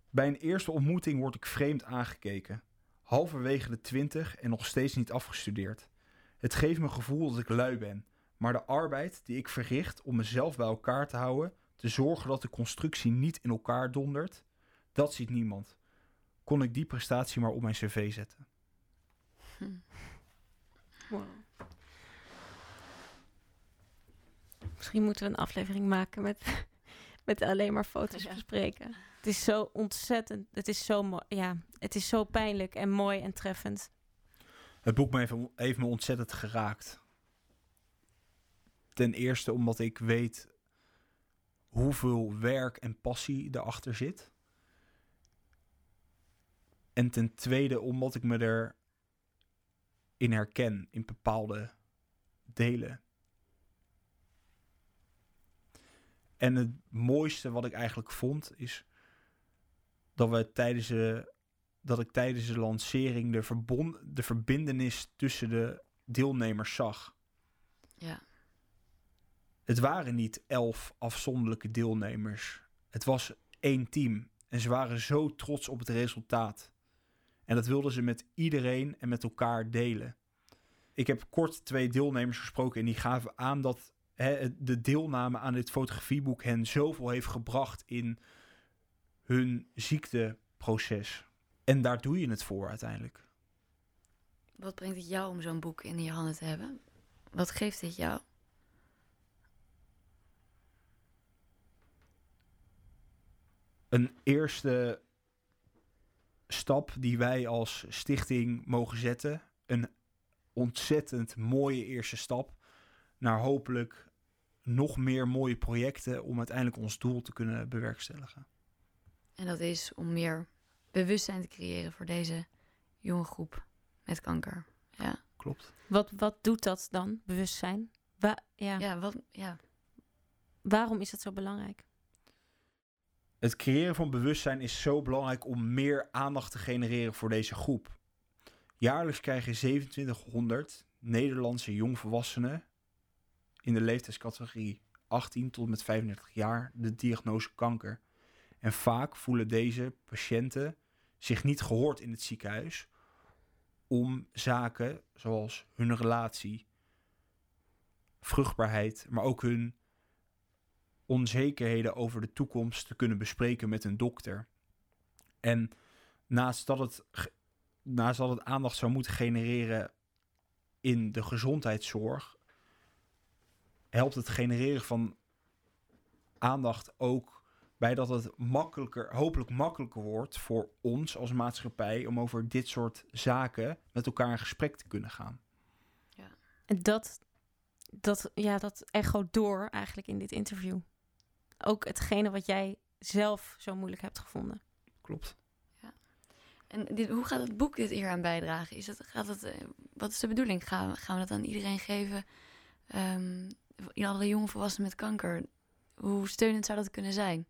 Bij een eerste ontmoeting word ik vreemd aangekeken. Halverwege de twintig en nog steeds niet afgestudeerd. Het geeft me het gevoel dat ik lui ben. Maar de arbeid die ik verricht om mezelf bij elkaar te houden, te zorgen dat de constructie niet in elkaar dondert, dat ziet niemand. Kon ik die prestatie maar op mijn cv zetten. Misschien moeten we een aflevering maken met, met alleen maar foto's Ja. bespreken. Het is zo ontzettend, het is zo mooi, ja, het is zo pijnlijk en mooi en treffend. Het boek me heeft, heeft me ontzettend geraakt. Ten eerste omdat ik weet hoeveel werk en passie erachter zit. En ten tweede omdat ik me er in herken in bepaalde delen. En het mooiste wat ik eigenlijk vond is dat we tijdens de dat ik tijdens de lancering de, verbond, de verbindenis tussen de deelnemers zag. Ja. Het waren niet elf afzonderlijke deelnemers. Het was één team. En ze waren zo trots op het resultaat. En dat wilden ze met iedereen en met elkaar delen. Ik heb kort twee deelnemers gesproken en die gaven aan dat hè, de deelname aan dit fotografieboek hen zoveel heeft gebracht in hun ziekteproces. En daar doe je het voor uiteindelijk. Wat brengt het jou om zo'n boek in je handen te hebben? Wat geeft dit jou? Een eerste stap die wij als stichting mogen zetten. Een ontzettend mooie eerste stap naar hopelijk nog meer mooie projecten om uiteindelijk ons doel te kunnen bewerkstelligen. En dat is om meer bewustzijn te creëren voor deze jonge groep met kanker. Ja. Klopt. Wat, wat doet dat dan, bewustzijn? Wa- ja. Ja, wat, ja. Waarom is dat zo belangrijk? Het creëren van bewustzijn is zo belangrijk om meer aandacht te genereren voor deze groep. Jaarlijks krijgen 2700 Nederlandse jongvolwassenen in de leeftijdscategorie 18 tot met 35 jaar de diagnose kanker. En vaak voelen deze patiënten zich niet gehoord in het ziekenhuis om zaken zoals hun relatie, vruchtbaarheid, maar ook hun onzekerheden over de toekomst te kunnen bespreken met een dokter. En naast dat het, naast dat het aandacht zou moeten genereren in de gezondheidszorg, helpt het genereren van aandacht ook bij dat het makkelijker, hopelijk makkelijker wordt voor ons als maatschappij om over dit soort zaken met elkaar in gesprek te kunnen gaan. En dat, dat, ja, dat echo door eigenlijk in dit interview. Ook hetgene wat jij zelf zo moeilijk hebt gevonden. Klopt. En dit, hoe gaat het boek dit hier aan bijdragen? Is het, gaat het, eh, wat is de bedoeling? Gaan we, gaan we dat aan iedereen geven? Ehm in alle jonge volwassenen met kanker. Hoe steunend zou dat kunnen zijn?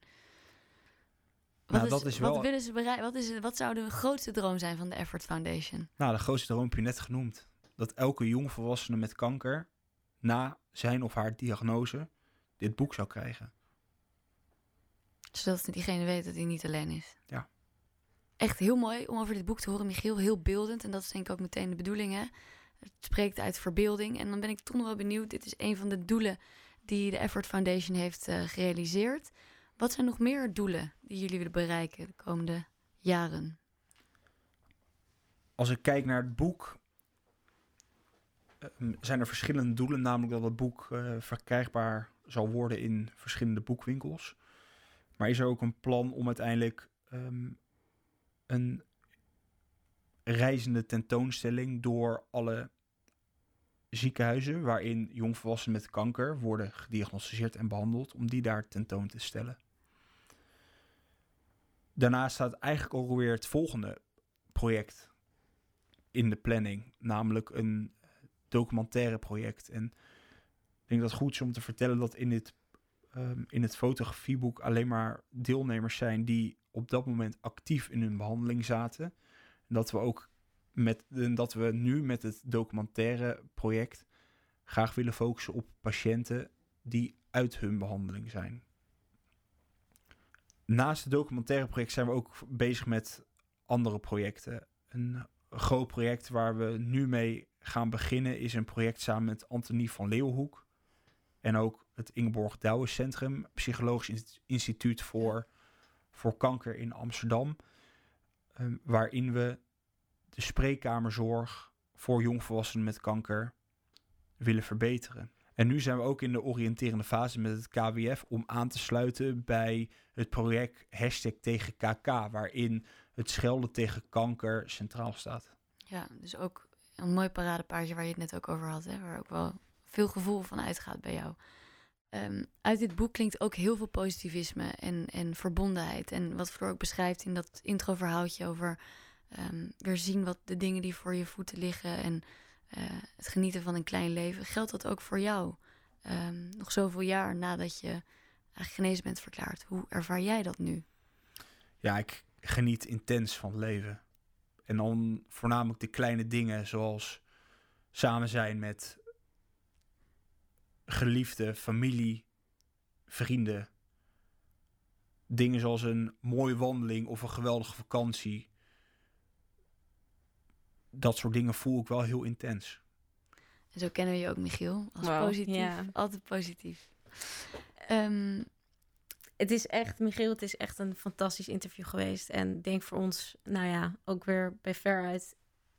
Wat, Nou, dat is wel- wat willen ze bereiken? Wat, is, wat zou de grootste droom zijn van de Effort Foundation? Nou, de grootste droom heb je net genoemd. Dat elke jongvolwassene met kanker na zijn of haar diagnose dit boek zou krijgen. Zodat diegene weet dat hij niet alleen is. Ja. Echt heel mooi om over dit boek te horen, Michiel. Heel beeldend. En dat is denk ik ook meteen de bedoeling, hè? Het spreekt uit verbeelding. En dan ben ik toch nog wel benieuwd. Dit is een van de doelen die de Effort Foundation heeft eh, gerealiseerd. Wat zijn nog meer doelen die jullie willen bereiken de komende jaren? Als ik kijk naar het boek, ehm, zijn er verschillende doelen. Namelijk dat het boek eh, verkrijgbaar zal worden in verschillende boekwinkels. Maar is er ook een plan om uiteindelijk ehm, een reizende tentoonstelling door alle ziekenhuizen waarin jongvolwassenen met kanker worden gediagnosticeerd en behandeld, om die daar tentoon te stellen. Daarnaast staat eigenlijk alweer het volgende project in de planning, namelijk een documentaire project. En ik denk dat het goed is om te vertellen dat in, dit, ehm, in het fotografieboek alleen maar deelnemers zijn die op dat moment actief in hun behandeling zaten. Dat we ook met dat we nu met het documentaire project graag willen focussen op patiënten die uit hun behandeling zijn. Naast het documentaire project zijn we ook bezig met andere projecten. Een groot project waar we nu mee gaan beginnen is een project samen met Antonie van Leeuwhoek en ook het Ingeborg Douwen Centrum, Psychologisch Inst- Instituut voor, voor Kanker in Amsterdam, ehm, waarin we de spreekkamerzorg voor jongvolwassenen met kanker willen verbeteren. En nu zijn we ook in de oriënterende fase met het KWF om aan te sluiten bij het project Hashtag tegen KK, waarin het schelden tegen kanker centraal staat. Ja, dus ook een mooi paradepaardje waar je het net ook over had. Hè? Waar ook wel veel gevoel van uitgaat bij jou. Ehm, uit dit boek klinkt ook heel veel positivisme en, en verbondenheid. En wat Floor ook beschrijft in dat introverhaaltje over ehm, weer zien wat de dingen die voor je voeten liggen en eh, het genieten van een klein leven. Geldt dat ook voor jou? Ehm, nog zoveel jaar nadat je genezen bent verklaard. Hoe ervaar jij dat nu? Ja, ik geniet intens van het leven. En dan voornamelijk de kleine dingen zoals samen zijn met geliefde, familie, vrienden. Dingen zoals een mooie wandeling of een geweldige vakantie. Dat soort dingen voel ik wel heel intens. En zo kennen we je ook, Michiel. Als positief. ja. Altijd positief. Ehm, Het is echt, Michiel, het is echt een fantastisch interview geweest. En ik denk voor ons, nou ja, ook weer bij veruit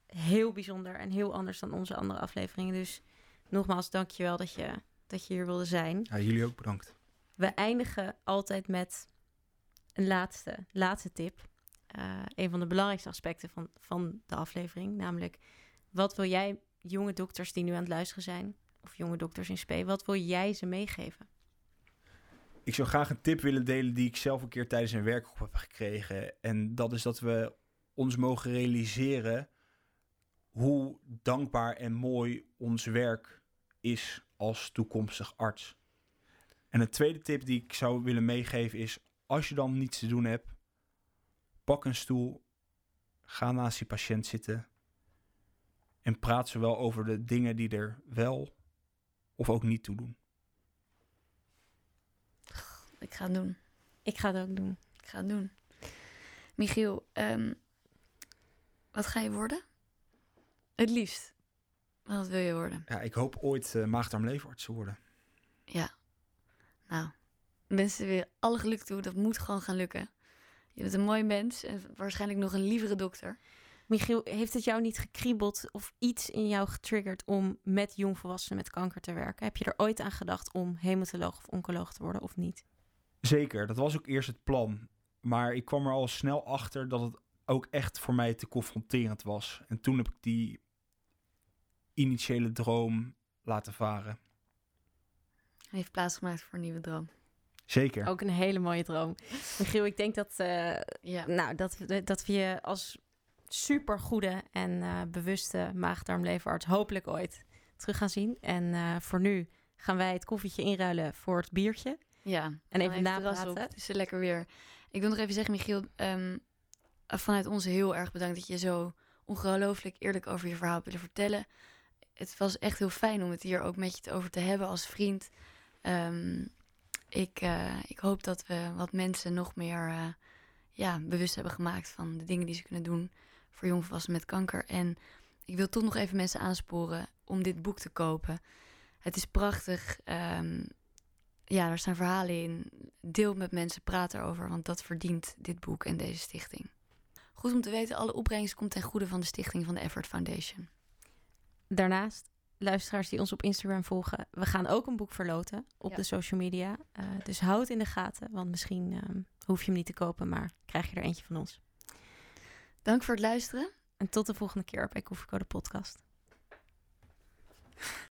heel bijzonder en heel anders dan onze andere afleveringen. Dus nogmaals, dankjewel dat je, dat je hier wilde zijn. Ja, jullie ook bedankt. We eindigen altijd met een laatste, laatste tip. Eh, een van de belangrijkste aspecten van, van de aflevering. Namelijk, wat wil jij jonge dokters die nu aan het luisteren zijn... of jonge dokters in spe, wat wil jij ze meegeven? Ik zou graag een tip willen delen die ik zelf een keer tijdens een werkgroep heb gekregen. En dat is dat we ons mogen realiseren hoe dankbaar en mooi ons werk is als toekomstig arts. En een tweede tip die ik zou willen meegeven is: als je dan niets te doen hebt, pak een stoel, ga naast je patiënt zitten en praat zowel over de dingen die er wel of ook niet toe doen. Ik ga het doen. Ik ga het ook doen. Ik ga het doen. Michiel, ehm, wat ga je worden? Het liefst. Wat wil je worden? Ja, ik hoop ooit uh, maagdarmleverarts te worden. Ja. Nou, wensen weer alle geluk toe. Dat moet gewoon gaan lukken. Je bent een mooi mens en waarschijnlijk nog een lievere dokter. Michiel, heeft het jou niet gekriebeld of iets in jou getriggerd om met jongvolwassenen met kanker te werken? Heb je er ooit aan gedacht om hematoloog of oncoloog te worden of niet? Zeker, dat was ook eerst het plan. Maar ik kwam er al snel achter dat het ook echt voor mij te confronterend was. En toen heb ik die initiële droom laten varen. Hij heeft plaatsgemaakt voor een nieuwe droom. Zeker. Ook een hele mooie droom. Michiel, ik denk dat, uh, ja. nou, dat, dat we je als supergoede en uh, bewuste maagdarmleverarts hopelijk ooit terug gaan zien. En uh, voor nu gaan wij het koffietje inruilen voor het biertje. Ja, en even napraten. Het is lekker weer. Ik wil nog even zeggen, Michiel, um, vanuit ons heel erg bedankt dat je zo ongelooflijk eerlijk over je verhaal willen vertellen. Het was echt heel fijn om het hier ook met je te over te hebben als vriend. Um, ik, uh, ik hoop dat we wat mensen nog meer uh, ja, bewust hebben gemaakt van de dingen die ze kunnen doen voor jongvolwassenen met kanker. En ik wil toch nog even mensen aansporen om dit boek te kopen. Het is prachtig. Um, ja, er staan verhalen in. Deel met mensen, praat erover, want dat verdient dit boek en deze stichting. Goed om te weten, alle opbrengst komt ten goede van de stichting van de Effort Foundation. Daarnaast, luisteraars die ons op Instagram volgen, we gaan ook een boek verloten op de social media. Eh, dus houd in de gaten, want misschien ehm, hoef je hem niet te kopen, maar krijg je er eentje van ons. Dank voor het luisteren. En tot de volgende keer op Ecofico de podcast.